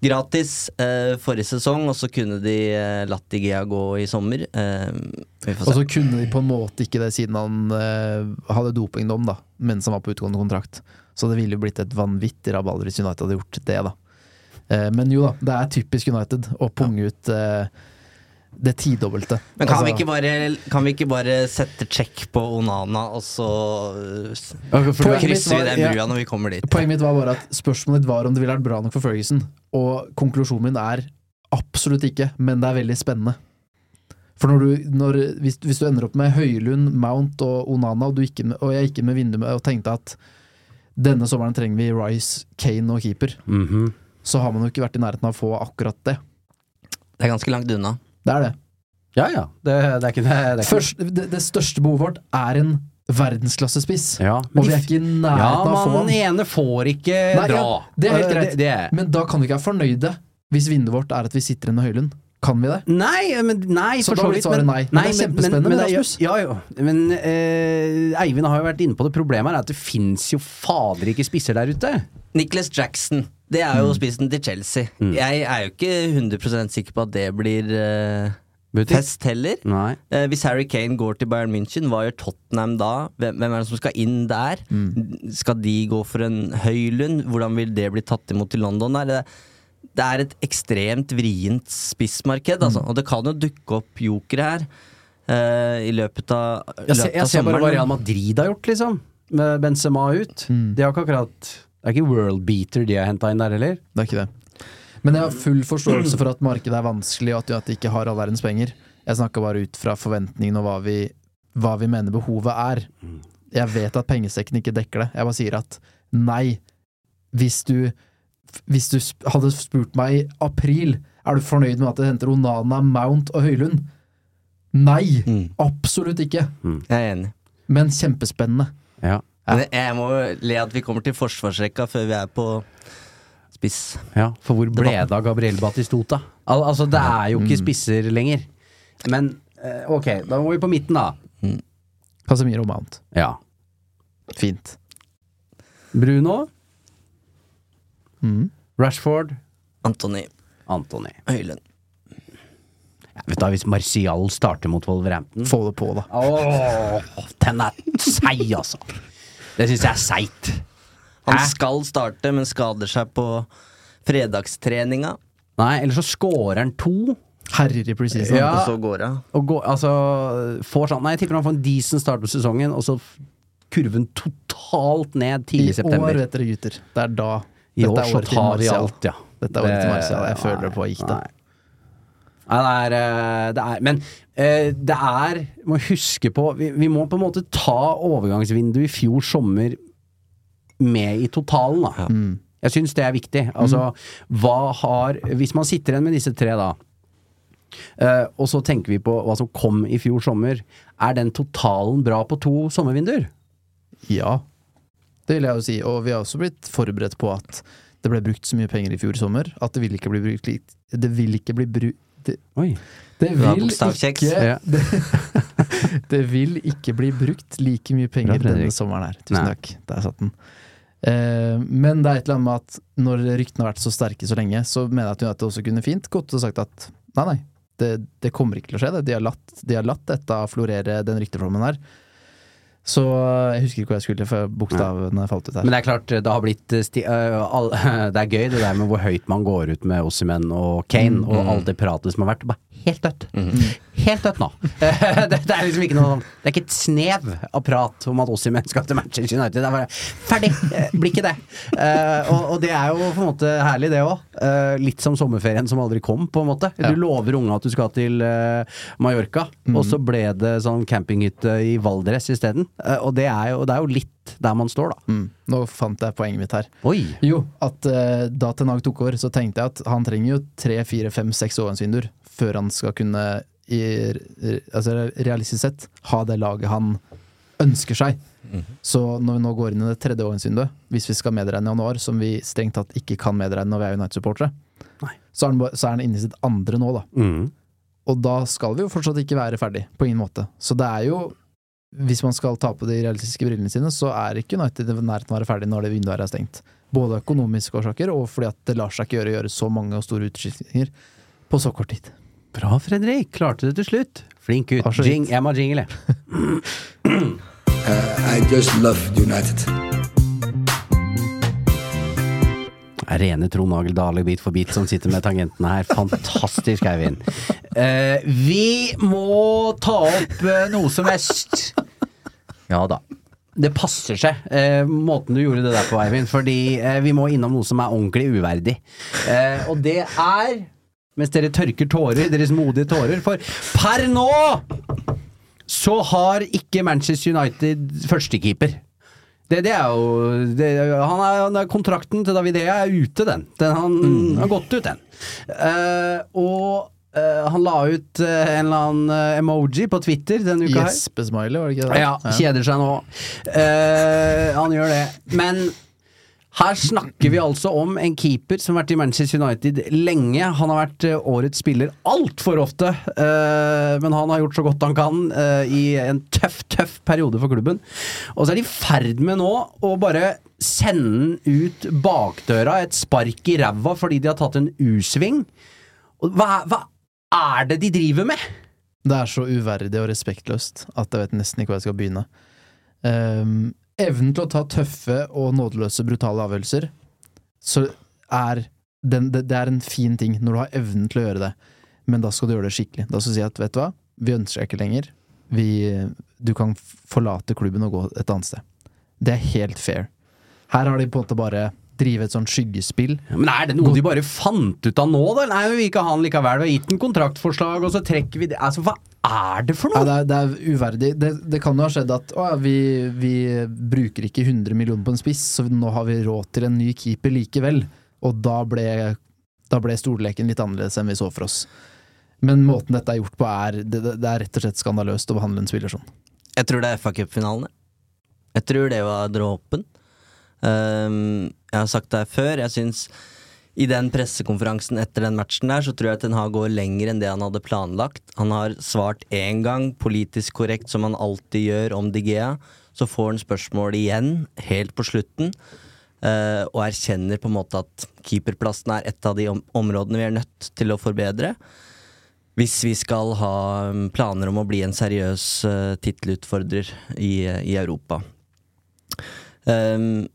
gratis eh, forrige sesong, og så kunne de eh, latt Igea gå i sommer. Eh, Og så kunne de på en måte ikke det siden han eh, hadde dopingdom, da, mens han var på utgående kontrakt. Så det ville jo blitt et vanvittig rabalder hvis United hadde gjort det, da. Eh, men jo da, det er typisk United å punge ut eh, det tidobbelte. Men kan, Altså, vi ikke bare, kan vi ikke bare sette check på Onana, og så okay, krysser vi den den ja. brua når vi kommer dit? Poenget mitt var bare at spørsmålet ditt var om det ville vært bra nok for Ferguson. Og konklusjonen min er absolutt ikke, men det er veldig spennende. For når du, når, hvis, hvis du ender opp med Høylund, Mount og Onana, og, du ikke, med- og jeg gikk inn med vinduet og tenkte at denne sommeren trenger vi Rice, Kane og keeper, Mhm. så har man jo ikke vært i nærheten av å få akkurat det. Det er ganske langt unna. Det er det. Ja ja, det, det er ikke det. Er ikke Først, det, det største behovet vårt er en verdensklassespiss. Ja, og vi er ikke i Ja, nærheten av å få men man den ene får ikke Nei, dra. ja, det er helt greit. Det, det er. Men da kan vi ikke være fornøyde hvis vinduet vårt er at vi sitter igjen med Høylund. Kan vi det? Nei, men nei, Så for da så blir vidt. svaret Men, nei. Men det er kjempespennende men, er- Rasmus. Ja, jo. Men eh, Eivind har jo vært inne på det. Problemet er at det fins jo fader ikke spisser der ute. Nicholas Jackson, det er jo Mm. spissen til Chelsea. Jeg er jo ikke 100 sikker på at det blir eh, fest heller. Nei. Eh, hvis Harry Kane går til Bayern München, hva gjør Tottenham da? Hvem, hvem er det som skal inn der? Mm. Skal de gå for en Høylund? Hvordan vil det bli tatt imot i London? Der? Det, det er et ekstremt vrient spissmarked, Mm. altså. Og det kan jo dukke opp jokere her uh, i løpet av, Jeg ser, jeg av ser bare hva. Real Madrid har gjort, liksom. Med Benzema ut. Mm. De har ikke akkurat Det er ikke world beater de har henta inn der heller. Det er ikke det. Men jeg har full forståelse for at markedet er vanskelig, og at at de ikke har all verdens penger. Jeg snakka bare ut fra forventningene og hva vi, hva vi mener behovet er. Jeg vet at pengesekken ikke dekker det. Jeg bare sier at nei. Hvis du, hvis du hadde spurt meg i april er du fornøyd med at det henter Onana, Mount og Høylund, nei! Mm. Absolutt ikke. Jeg er enig. Men kjempespennende. Ja. Men jeg må le at vi kommer til forsvarsrekka før vi er på spiss. Ja, For hvor ble det av Gabriel Batistota? Al altså, det er jo ikke Mm. spisser lenger. Men eh, ok, da må vi på midten, da. Casemiro og Mount. Ja. Fint. Bruno. Mm. Rashford. Antony Antony. Høylund. Ja, vet du, Hvis Martial starter mot Wolverhampton Få det på, da. Åh, den er seig, altså. Det syns jeg er seigt. Han skal starte, men skader seg på fredagstreninga. Nei, eller så scorer han to. Herrer i preseason. Ja. Og så går han. Og går, altså, får sånn Nei, jeg tipper han får en decent start på sesongen, og så kurven totalt ned I tidlig i september. år, vet dere gutter. Det er da. I Dette år så tar vi alt, ja. Dette er året til Det- Martial. Jeg føler det på gikk, da. Nei, det er, eh, det er Men eh, det er Må huske på vi, vi må på en måte ta overgangsvinduet i fjor sommer med i totalen, da. Mm. Jeg syns det er viktig. Altså, hva har Hvis man sitter igjen med disse tre, da. eh, og så tenker vi på hva som kom i fjor sommer. Er den totalen bra på to sommervinduer? Ja, det vil jeg jo si. Og vi har også blitt forberedt på at det ble brukt så mye penger i fjor sommer at det vil ikke bli brukt litt Det vil ikke bli brukt det, Oi. det vil ikke <laughs> det, <laughs> det vil ikke bli brukt like mye penger Bra, denne sommeren her. Tusen Nei. takk. Der satt den. Eh, men det er et eller annet med at når ryktene har vært så sterke så lenge, så mener jeg at United også kunne fint gått og sagt at nei, nei, det, det kommer ikke til å skje. Det. De, har latt, de har latt dette florere, den rykteflommen her. Så jeg husker ikke hva jeg skulle, for bokstavene falt ut her. Men det er klart, det har blitt eh, sti uh, all, <laughs> Det er gøy det der med hvor høyt man går ut med Ossimen og Kane, og alt det pratet som har vært. Bare helt dødt. Helt dødt nå. <laughs> det, det er liksom ikke noe Det er ikke et snev av prat om at Ossimen skal til Manchester United. Det er bare ferdig! Eh, Blir ikke det. Uh, og, og det er jo på en måte herlig, det òg. litt som sommerferien som aldri kom, på en måte. Ja. Du lover unga at du skal til uh, Mallorca, og så ble det sånn campinghytte i Valdres isteden. Eh, og det er, jo, det er jo litt der man står, da. Mm. Nå fant jeg poenget mitt her. Oi! Jo, at uh, da Ten Hag tok over, så tenkte jeg at han trenger jo tre, fire, fem, seks overgangsvinduer før han skal kunne, i, altså realistisk sett, ha det laget han ønsker seg. Så når vi nå går inn i det tredje overgangsvinduet, hvis vi skal medregne januar, som vi strengt tatt ikke kan medregne når vi er United-supportere, så, er han ba- så er han inne i sitt andre nå, da. Mm. Og da skal vi jo fortsatt ikke være ferdig, på ingen måte. Så det er jo Hvis man skal ta på de realistiske brillene sine, så er ikke United i nærheten av å være ferdig når det vinduet er stengt. Både av økonomiske årsaker, og fordi at det lar seg ikke gjøre å gjøre så mange og store utskiftninger på så kort tid. Bra, Fredrik. Klarte det til slutt. Flink gutt. Jing, jeg må jingle, jeg. <clears throat> I just love United. Rene Trond Agel Dale bit for bit som sitter med tangentene her. Fantastisk, Eivind. Eh, vi må ta opp eh, noe som helst. Ja da. Det passer seg, eh, måten du gjorde det der på, Eivind. Fordi eh, vi må innom noe som er ordentlig uverdig. Eh, og det er Mens dere tørker tårer, deres modige tårer. For per nå så har ikke Manchester United førstekeeper. Det, det er jo det, han er, han er, Kontrakten til Davidea er ute, den. den han har gått ut, den. Uh, og uh, han la ut uh, en eller annen emoji på Twitter denne uka her. Gjespe-smiley, var det ikke det? Ja, kjeder seg nå. Han gjør det. Men her snakker vi altså om en keeper som har vært i Manchester United lenge. Han har vært eh, årets spiller altfor ofte, eh, men han har gjort så godt han kan eh, i en tøff, tøff periode for klubben. Og så er de i ferd med nå å bare sende den ut bakdøra, et spark i ræva fordi de har tatt en U-sving. Hva, hva er det de driver med? Det er så uverdig og respektløst at jeg vet nesten ikke hvor jeg skal begynne. Ehm, evnen til å ta tøffe og nådeløse, brutale avgjørelser, så er den, det, det er en fin ting når du har evnen til å gjøre det, men da skal du gjøre det skikkelig. Da skal du si at vet du hva, vi ønsker deg ikke lenger. Vi, du kan forlate klubben og gå et annet sted. Det er helt fair. Her har de på en måte bare drive et sånt skyggespill. Men er det noe de bare fant ut av nå, da? Nei, vi vil ikke ha han likevel. Vi har gitt en kontraktforslag, og så trekker vi det Altså, hva er det for Ja, noe? det, er, det er uverdig. Det, det kan jo ha skjedd at å, ja, vi, vi bruker ikke 100 millioner på en spiss, så nå har vi råd til en ny keeper likevel. Og da ble, da ble storleken litt annerledes enn vi så for oss. Men måten dette er gjort på, er det, det er rett og slett skandaløst å behandle en spiller sånn. Jeg tror det er FA Cup-finalene. jeg. Jeg tror det var dråpen. Ehm, jeg har sagt det her før. Jeg syns i den pressekonferansen etter den matchen der, så tror jeg Ten Hag går lenger enn det han hadde planlagt. Han har svart én gang, politisk korrekt, som han alltid gjør om Digea. Så får han spørsmål igjen, helt på slutten, uh, og erkjenner på en måte at keeperplassen er et av de om områdene vi er nødt til å forbedre. Hvis vi skal ha um, planer om å bli en seriøs uh, tittelutfordrer i, i Europa. Um,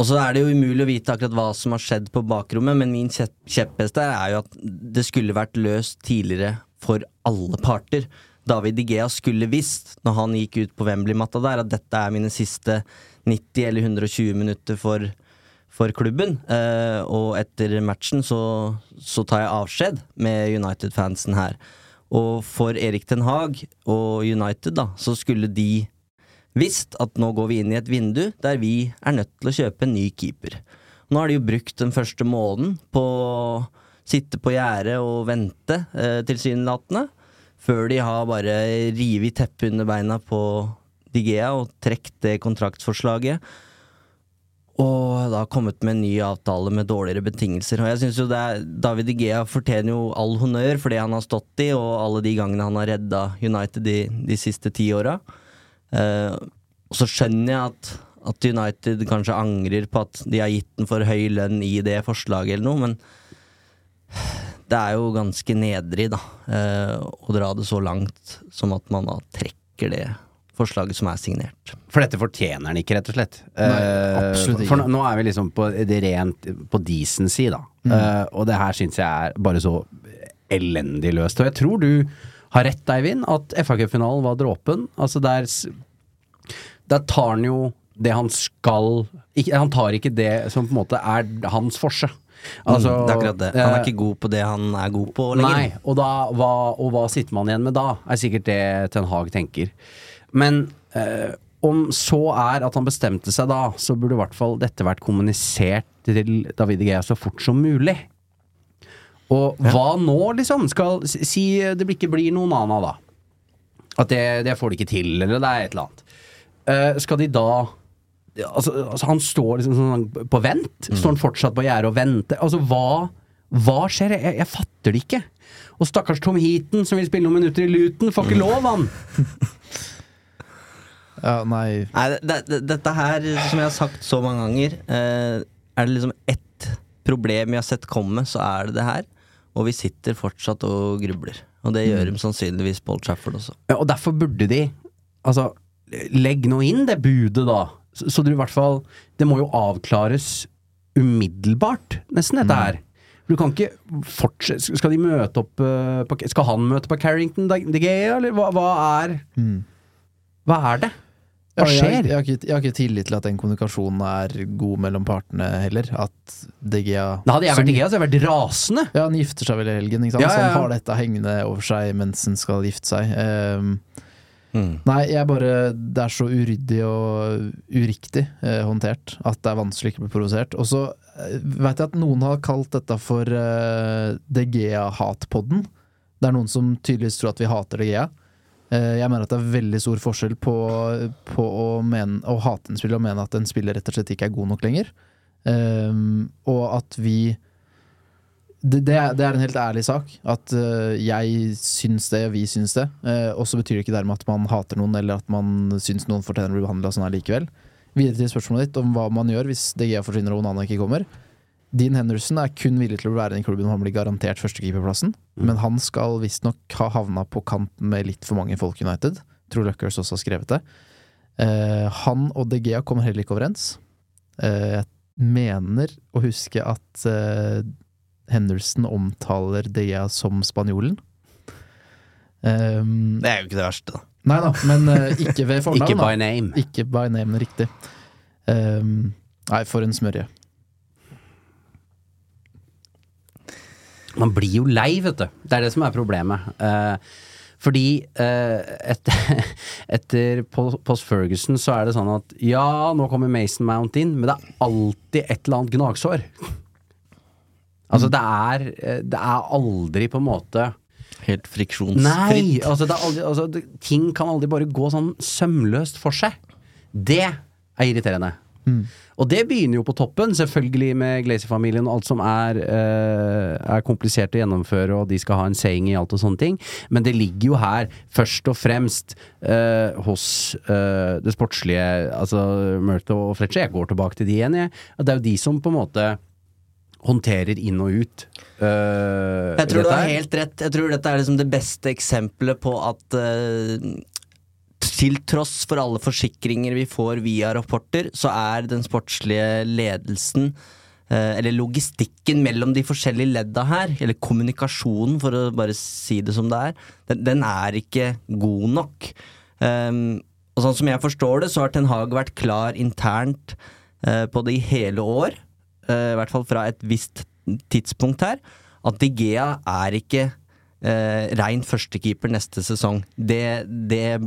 og så er det jo umulig å vite akkurat hva som har skjedd på bakrommet, men min kjepp- kjepphest der er jo at det skulle vært løst tidligere for alle parter. David Digea skulle visst, når han gikk ut på Wembley-matta der, at dette er mine siste 90 eller 120 minutter for, for klubben. Eh, og etter matchen så, så tar jeg avskjed med United-fansen her. Og for Erik Ten Hag og United, da, så skulle de visst at nå går vi inn i et vindu der vi er nødt til å kjøpe en ny keeper. Nå har de jo brukt den første måneden på å sitte på gjerdet og vente, eh, tilsynelatende, før de har bare revet teppet under beina på Digea og trukket det kontraktsforslaget. Og da kommet med en ny avtale med dårligere betingelser. Og jeg synes jo er, David Digea fortjener jo all honnør for det han har stått i, og alle de gangene han har redda United de, de siste ti åra. Eh, og så skjønner jeg at, at United kanskje angrer på at de har gitt den for høy lønn i det forslaget eller noe, men det er jo ganske nedrig, da, eh, å dra det så langt som at man da trekker det forslaget som er signert. For dette fortjener han ikke, rett og slett. Nei, Eh, absolutt ikke. For nå, nå er vi liksom på det rent på decency, da. Mm. Uh, og det her syns jeg er bare så elendig løst. Og jeg tror du har rett, Eivind, at FA-cupfinalen var dråpen. Altså der Der tar han jo det han skal ikke, Han tar ikke det som på en måte er hans forse. Altså, mm, det er akkurat det. Han er eh, ikke god på det han er god på lenger. Nei, og, da, hva, og hva sitter man igjen med da, er sikkert det Ten Hag tenker. Men eh, om så er at han bestemte seg da, så burde i hvert fall dette vært kommunisert til David Gea så fort som mulig. Og hva nå, liksom? Skal si det ikke blir noen Nana, da. At det, det får de ikke til, eller det er et eller annet. Uh, skal de da altså, altså, han står liksom sånn på vent. Står han fortsatt på gjerdet og venter? Altså, hva, hva skjer? Jeg, jeg fatter det ikke. Og stakkars Tom Heaton, som vil spille noen minutter i Luton, får ikke lov, han! <laughs> Ja, nei Nei, det, det, dette her, som jeg har sagt så mange ganger, uh, er det liksom ett problem jeg har sett komme, så er det det her. Og vi sitter fortsatt og grubler. Og det gjør Mm. de sannsynligvis på Old Trafford også. Ja, og derfor burde de Altså, legg nå inn det budet, da. Så, så du i hvert fall Det må jo avklares umiddelbart, nesten, dette her. Du kan ikke fortsette Skal de møte opp uh, på, Skal han møte på Carrington De Gea, eller hva, hva er Hva er det? Hva skjer? jeg, jeg, har ikke, jeg har ikke tillit til at den kommunikasjonen er god mellom partene heller. At DGA Nei, hadde jeg vært De Gea, så hadde jeg vært rasende. Ja, han gifter seg vel i helgen, ikke sant? Ja, ja, ja. så han har dette hengende over seg mens han skal gifte seg. Um, Mm. Nei, jeg bare Det er så uryddig og uriktig eh, håndtert at det er vanskelig å ikke bli provosert. Og så uh, veit jeg at noen har kalt dette for uh, DGA-hatpodden. Det er noen som tydeligvis tror at vi hater DGA. Eh, jeg mener at det er veldig stor forskjell på, på å, mene, å hate en spiller og mene at en spiller rett og slett ikke er god nok lenger. Um, og at vi det, det, er, det er en helt ærlig sak. At uh, jeg syns det, vi syns det. Uh, og så betyr det ikke dermed at man hater noen, eller at man syns noen fortjener å bli behandla sånn her likevel. Videre til spørsmålet ditt om hva man gjør hvis DGA forsvinner og Onana ikke kommer. Dean Henderson er kun villig til å være i klubben om han blir garantert førstekeeperplassen. Men han skal visstnok ha havna på kant med litt for mange folk United. Tror Luckers også har skrevet det. Eh, han og De Gea kommer heller ikke overens. Eh, jeg mener å huske at eh, Henderson omtaler De Gea som spanjolen. Um, Det er jo ikke det verste, da. Nei da, men eh, ikke ved <laughs> fornavn. Ikke by name. Ikke by name, riktig. Um, nei, for en smørje. Man blir jo lei, vet du. Det er det som er problemet. Eh, fordi eh, <laughs> etter, etter Post Ferguson så er det sånn at ja, nå kommer Mason Mount inn, men det er alltid et eller annet gnagsår. Altså, det er, eh, det er aldri på en måte Helt friksjonsfritt. Nei! Altså, det aldri, altså, ting kan aldri bare gå sånn sømløst for seg. Det er irriterende. Og det begynner jo på toppen, selvfølgelig med Glazer-familien og alt som er, eh, er komplisert å gjennomføre, og de skal ha en saying i alt og sånne ting. Men det ligger jo her først og fremst eh, hos eh, det sportslige, altså Murtha og Fletcher. Jeg går tilbake til de igjen, jeg. At Det er jo de som på en måte håndterer inn og ut. Uh, Jeg tror du har helt rett. Jeg tror dette er liksom det beste eksempelet på at eh, til tross for alle forsikringer vi får via rapporter, så er den sportslige ledelsen eh, eller logistikken mellom de forskjellige ledda her, eller kommunikasjonen, for å bare si det som det er, den, den er ikke god nok. Um, og sånn som jeg forstår det, så har Ten Hag vært klar internt uh, på det i hele år, uh, i hvert fall fra et visst tidspunkt her, at Digea er ikke eh, rein førstekeeper neste sesong. Det, det,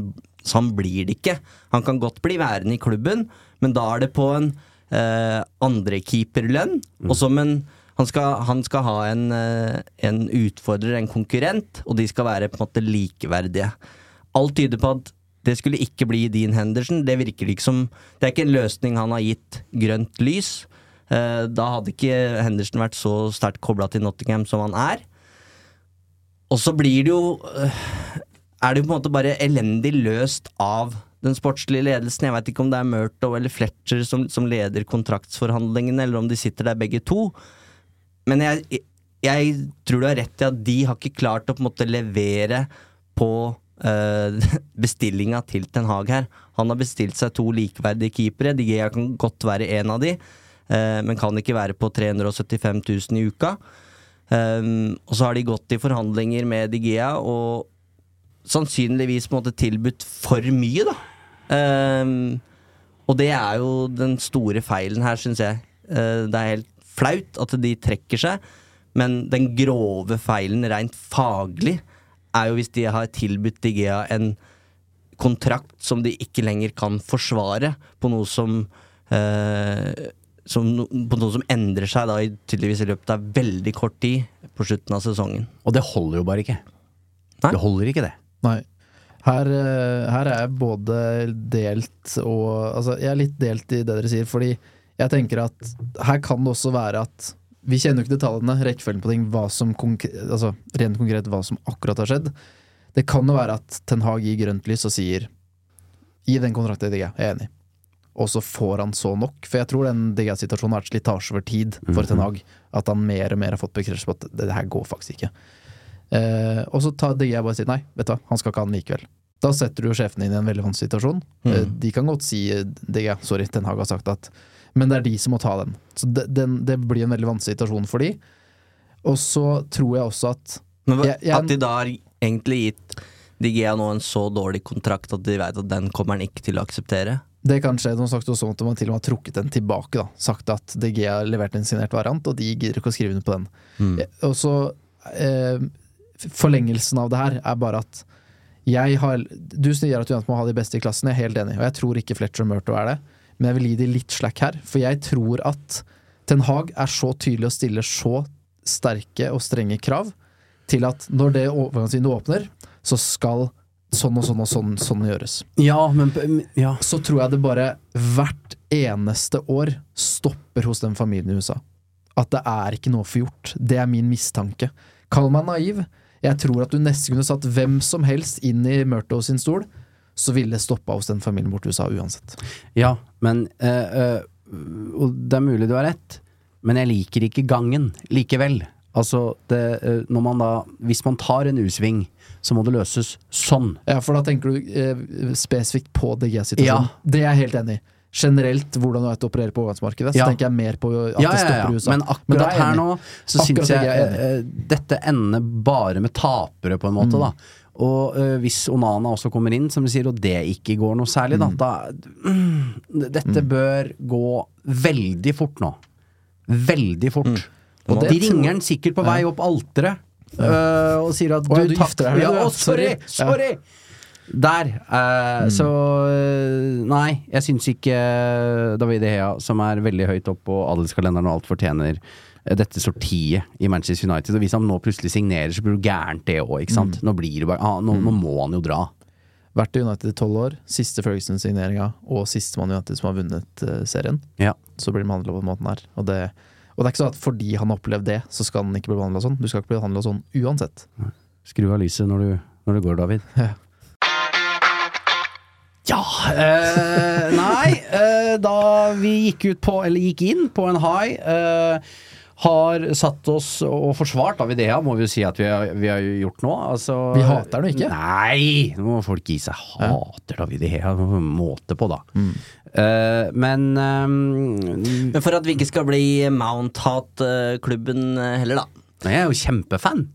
sånn blir det ikke. Han kan godt bli værende i klubben, men da er det på en eh, andrekeeperlønn, og som en han skal, han skal ha en, eh, en utfordrer, en konkurrent, og de skal være på en måte likeverdige. Alt tyder på at det skulle ikke bli Dean Henderson. Det virker ikke som Det er ikke en løsning han har gitt grønt lys. Eh, da hadde ikke Henderson vært så sterkt kobla til Nottingham som han er. Og så blir det jo øh, Er det jo på en måte bare elendig løst av den sportslige ledelsen. Jeg veit ikke om det er Murtow eller Fletcher som, som leder kontraktsforhandlingene, eller om de sitter der begge to. Men jeg, jeg tror du har rett i at de har ikke klart å på en måte levere på øh, <laughs> bestillinga til Ten Hag her. Han har bestilt seg to likeverdige keepere. De Gea kan godt være en av de, øh, men kan ikke være på 375 000 i uka. Um, og så har de gått i forhandlinger med Digea, og sannsynligvis på en måte tilbudt for mye, da. Um, og det er jo den store feilen her, syns jeg. Uh, det er helt flaut at de trekker seg, men den grove feilen rent faglig er jo hvis de har tilbudt Digea en kontrakt som de ikke lenger kan forsvare, på noe som uh, som, på noe som endrer seg da i, tydeligvis i løpet av veldig kort tid på slutten av sesongen. Og det holder jo bare ikke. Det holder ikke, det. Nei. Her, eh, her er jeg både delt og Altså, jeg er litt delt i det dere sier, fordi jeg tenker at her kan det også være at Vi kjenner jo ikke detaljene, rekkefølgen på ting, hva som konkret, altså, rent konkret hva som akkurat har skjedd. Det kan jo være at Ten Hag gir grønt lys og sier Gi den kontrakten til Digga, jeg er enig. Og så får han så nok. For jeg tror den Digga-situasjonen har vært slitasje over tid for Mhm. Ten Hag. At han mer og mer har fått bekreftelse på at det, det her går faktisk ikke. Eh, og så tar DG bare og sier nei, vet du hva, han skal ikke ha den likevel. Da setter du jo sjefen inn i en veldig vanskelig situasjon. Mm. Eh, de kan godt si eh, DG, sorry, Ten Hag har sagt at Men det er de som må ta den. Så det, den, det blir en veldig vanskelig situasjon for de. Og så tror jeg også at Men jeg, jeg, at de da har egentlig gitt DG nå en så dårlig kontrakt at de vet at den kommer han ikke til å akseptere. Det kan skje. De sagt også at de til og med har trukket den tilbake. da Sagt at DG har levert en signert variant, og de gidder ikke å skrive under på den. Mm. Eh, Og så eh, Forlengelsen av det her er bare at jeg har Du sier at United må ha de beste i klassen, jeg er helt enig. Og jeg tror ikke Fletcher og Murto er det, men jeg vil gi de litt slack her. For jeg tror at Ten Hag er så tydelig og stiller så sterke og strenge krav til at når det overgangsvinduet åpner, så skal sånn og sånn og sånn, sånn gjøres. Ja, men ja. Så tror jeg det bare hvert eneste år stopper hos den familien i USA. At det er ikke noe for gjort. Det er min mistanke. Kall meg naiv. Jeg tror at du nesten kunne satt hvem som helst inn i Murto sin stol, så ville det stoppa hos den familien borte i USA uansett. Ja, men øh, Og det er mulig du har rett, men jeg liker ikke gangen likevel. Altså, det, eh, når man da Hvis man tar en U-sving, så må det løses sånn. Ja, for da tenker du eh, spesifikt på DG-situasjonen. Ja. Det er jeg helt enig i. Generelt hvordan du vet å operere på overgangsmarkedet, så Ja. tenker jeg mer på at Ja, det stopper i USA. Men akkurat er her nå så Akkurat syns jeg jeg uh, dette ender bare med tapere, på en måte, Mm. da. Og eh, hvis Onana også kommer inn, som du sier, og det ikke går noe særlig, Mm. da, da mm, Dette bør gå veldig fort nå. Veldig fort. Mm. Og de ringer han sikkert på vei opp alteret eh, og sier at ja, du, du gifter deg, ja, ja. sorry, Sorry. sorry! Der. eh, Så eh, nei, jeg syns ikke eh, David Hea, som er veldig høyt opp på adelskalenderen og alt, fortjener eh, dette sortiet i Manchester United. Og hvis han nå plutselig signerer, så blir det gærent det òg, ikke sant? Nå blir det bare ah, nå, nå må han jo dra. Vært i United i tolv år, siste Ferguson-signeringa og sistemann United som har vunnet uh, serien. Ja. Så blir de behandla på den måten her. Og det, og det er ikke sånn at fordi han har opplevd det, så skal han ikke bli behandla sånn. Du skal ikke bli behandla sånn uansett. Skru av lyset når, du, når du går, David. <laughs> Ja eh, Nei, eh, da vi gikk ut på, eller gikk inn på en high eh, har satt oss og forsvart av Idea, må vi jo si at vi har, vi har gjort nå. Altså, Vi hater det ikke. Nei! Nå må folk gi seg. Hater David Ea. Måte på, da. Mm. Uh, men um, Men for at vi ikke skal bli Mount-hat-klubben eh, heller, da. Jeg er jo kjempefan.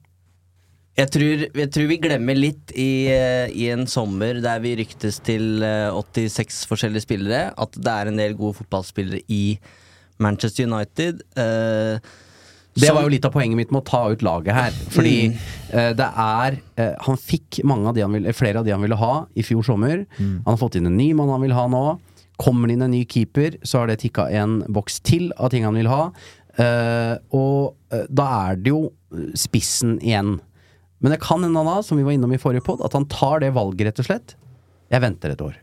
Jeg tror, jeg tror vi glemmer litt i, eh, i en sommer der vi ryktes til eh, 86 forskjellige spillere, at det er en del gode fotballspillere i Manchester United. eh, Det var jo litt av poenget mitt med å ta ut laget her. Fordi eh, det er uh, Han fikk mange av de han ville, flere av de han ville ha i fjor sommer. Han har fått inn en ny mann han vil ha nå. Kommer det inn en ny keeper, så har det tikka en boks til av ting han vil ha. Uh, og eh, da er det jo eh, spissen igjen. Men det kan hende da, som vi var innom i forrige pod, at han tar det valget, rett og slett. Jeg venter et år.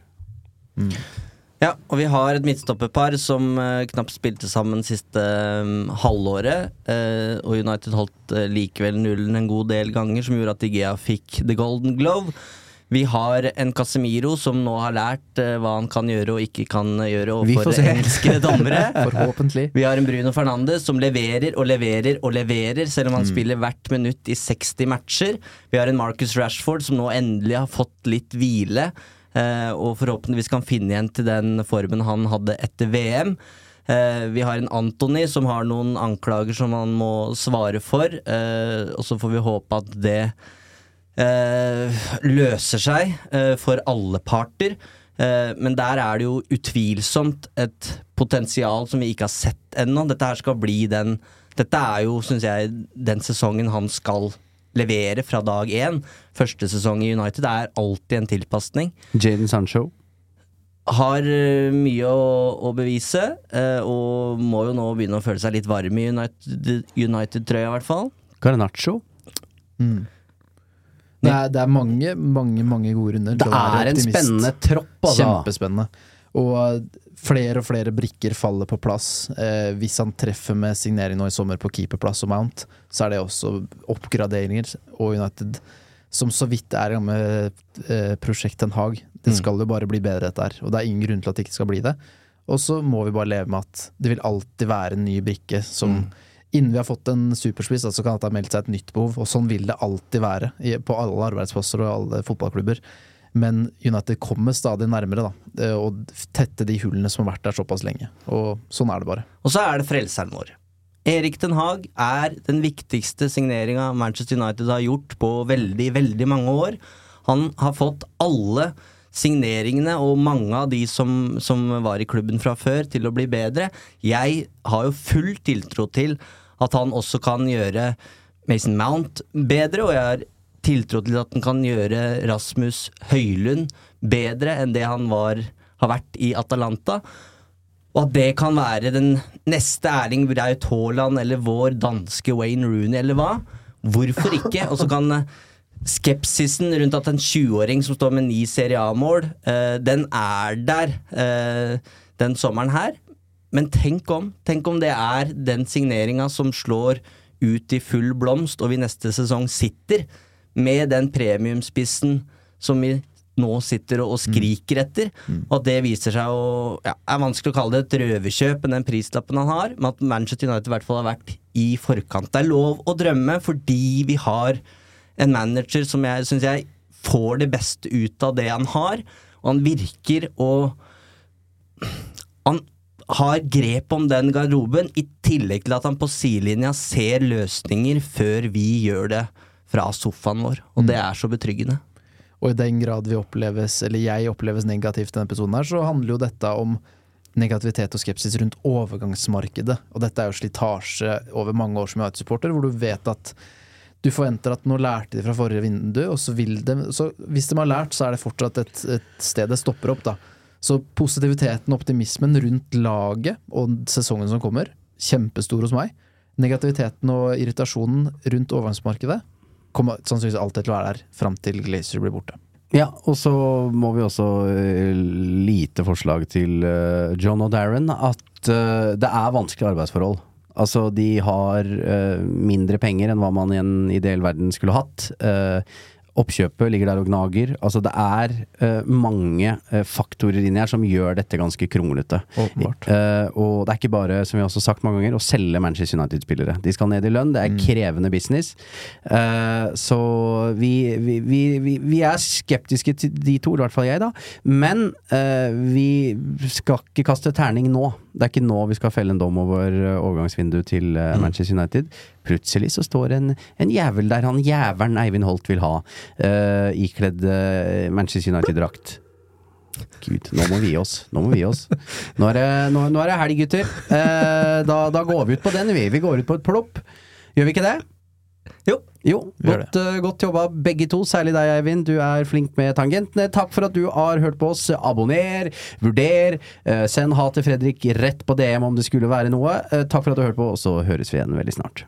Ja, og vi har et midtstopperpar som uh, knapt spilte sammen siste um, halvåret. Uh, og United holdt uh, likevel nullen en god del ganger, som gjorde at Igea fikk the golden glove. Vi har en Casemiro som nå har lært uh, hva han kan gjøre og ikke kan gjøre Vi overfor engelske <laughs> dommere. Forhåpentlig. Vi har en Bruno Fernandes som leverer og leverer og leverer, selv om han Mm. spiller hvert minutt i 60 matcher. Vi har en Marcus Rashford som nå endelig har fått litt hvile, uh, og forhåpentligvis kan finne igjen til den formen han hadde etter VM. Eh, vi har en Anthony som har noen anklager som han må svare for, eh, og så får vi håpe at det eh, løser seg eh, for alle parter. Eh, men der er det jo utvilsomt et potensial som vi ikke har sett ennå. Dette her skal bli den Dette er jo, syns jeg, den sesongen han skal levere fra dag én. Første sesong i United er alltid en tilpasning. Jaden Sancho. Har eh, mye å, å bevise, eh, og må jo nå begynne å føle seg litt varm i United- United-trøya, i hvert fall. Garnaccio. Mm. Det, er, det er mange, mange mange gode runder. Det er en spennende tropp, altså. Kjempespennende. Og flere og flere brikker faller på plass. Eh, hvis han treffer med signering nå i sommer på keeperplass og Mount, så er det også oppgraderinger. Og United, som så vidt er i gang med eh, prosjekt Ten Hag, det Mm. skal jo bare bli bedre, dette her. Og det er ingen grunn til at det ikke skal bli det. Og så må vi bare leve med at det vil alltid være en ny brikke som Mm. Innen vi har fått en superspiss, så kan det ha meldt seg et nytt behov. Og sånn vil det alltid være på alle arbeidsplasser og alle fotballklubber. Men United kommer stadig nærmere, da. eh, Og tette de hullene som har vært der såpass lenge. Og sånn er det bare. Og så er det frelseren vår. Erik Den Haag er den viktigste signeringa Manchester United har gjort på veldig, veldig mange år. Han har fått alle signeringene og mange av de som, som var i klubben fra før, til å bli bedre. Jeg har jo full tiltro til at han også kan gjøre Mason Mount bedre, og jeg har tiltro til at han kan gjøre Rasmus Høylund bedre enn det han var, har vært i Atalanta. Og at det kan være den neste Erling Braut Haaland eller vår danske Wayne Rooney eller hva. Hvorfor ikke? Og så kan eh, skepsisen rundt at en 20-åring som står med ni Serie A-mål, eh, den er der eh, den sommeren her. Men tenk om Tenk om det er den signeringa som slår ut i full blomst, og vi neste sesong sitter med den premiumspissen som vi nå sitter og skriker etter. Og at det viser seg å ja, er vanskelig å kalle det et røverkjøp med den prislappen han har, men at Manchester United i hvert fall har vært i forkant. Det er lov å drømme fordi vi har en manager som jeg syns jeg får det beste ut av det han har, og han virker å Han har grep om den garderoben, i tillegg til at han på sidelinja ser løsninger før vi gjør det fra sofaen vår, og det er så betryggende. Og i den grad vi oppleves, eller jeg oppleves negativt i denne episoden her, så handler jo dette om negativitet og skepsis rundt overgangsmarkedet. Og dette er jo slitasje over mange år som United-supporter, hvor du vet at du forventer at nå lærte de fra forrige vindu, og så vil de så Hvis de har lært, så er det fortsatt et, et sted det stopper opp, da. Så positiviteten og optimismen rundt laget og sesongen som kommer, kjempestor hos meg. Negativiteten og irritasjonen rundt overgangsmarkedet kommer sannsynligvis alltid til å være der fram til Glazer blir borte. Ja, og så må vi også eh, lite forslag til eh, John og Darren at eh, det er vanskelige arbeidsforhold. Altså, de har mindre penger enn hva man i en ideell verden skulle hatt. Oppkjøpet ligger der og gnager. Altså, det er uh, mange uh, faktorer inni her som gjør dette ganske kronglete. Åpenbart. Uh, og det er ikke bare, som vi også har sagt mange ganger, å selge Manchester United-spillere. De skal ned i lønn, det er krevende business. Så vi, vi, vi, vi, er skeptiske til de to, i hvert fall jeg, da. Men vi skal ikke kaste terning nå. Det er ikke nå vi skal felle en dom over eh, overgangsvinduet til eh, Manchester United. Plutselig så står en, en jævel der han jævelen Eivind Holt vil ha, uh, ikledd Manchester United-drakt. Gud, nå må vi gi oss. Nå må vi gi oss. Nå er det, nå, nå er det helg, gutter. Eh, da, da går vi ut på den, vi. Vi går ut på et plopp. Gjør vi ikke det? Jo. Jo, godt, uh, godt jobba begge to, særlig deg Eivind. Du er flink med tangentene. Takk for at du har hørt på oss. Abonner, vurder. Uh, send ha til Fredrik rett på DM om det skulle være noe. Uh, takk for at du har hørt på, og så høres vi igjen veldig snart.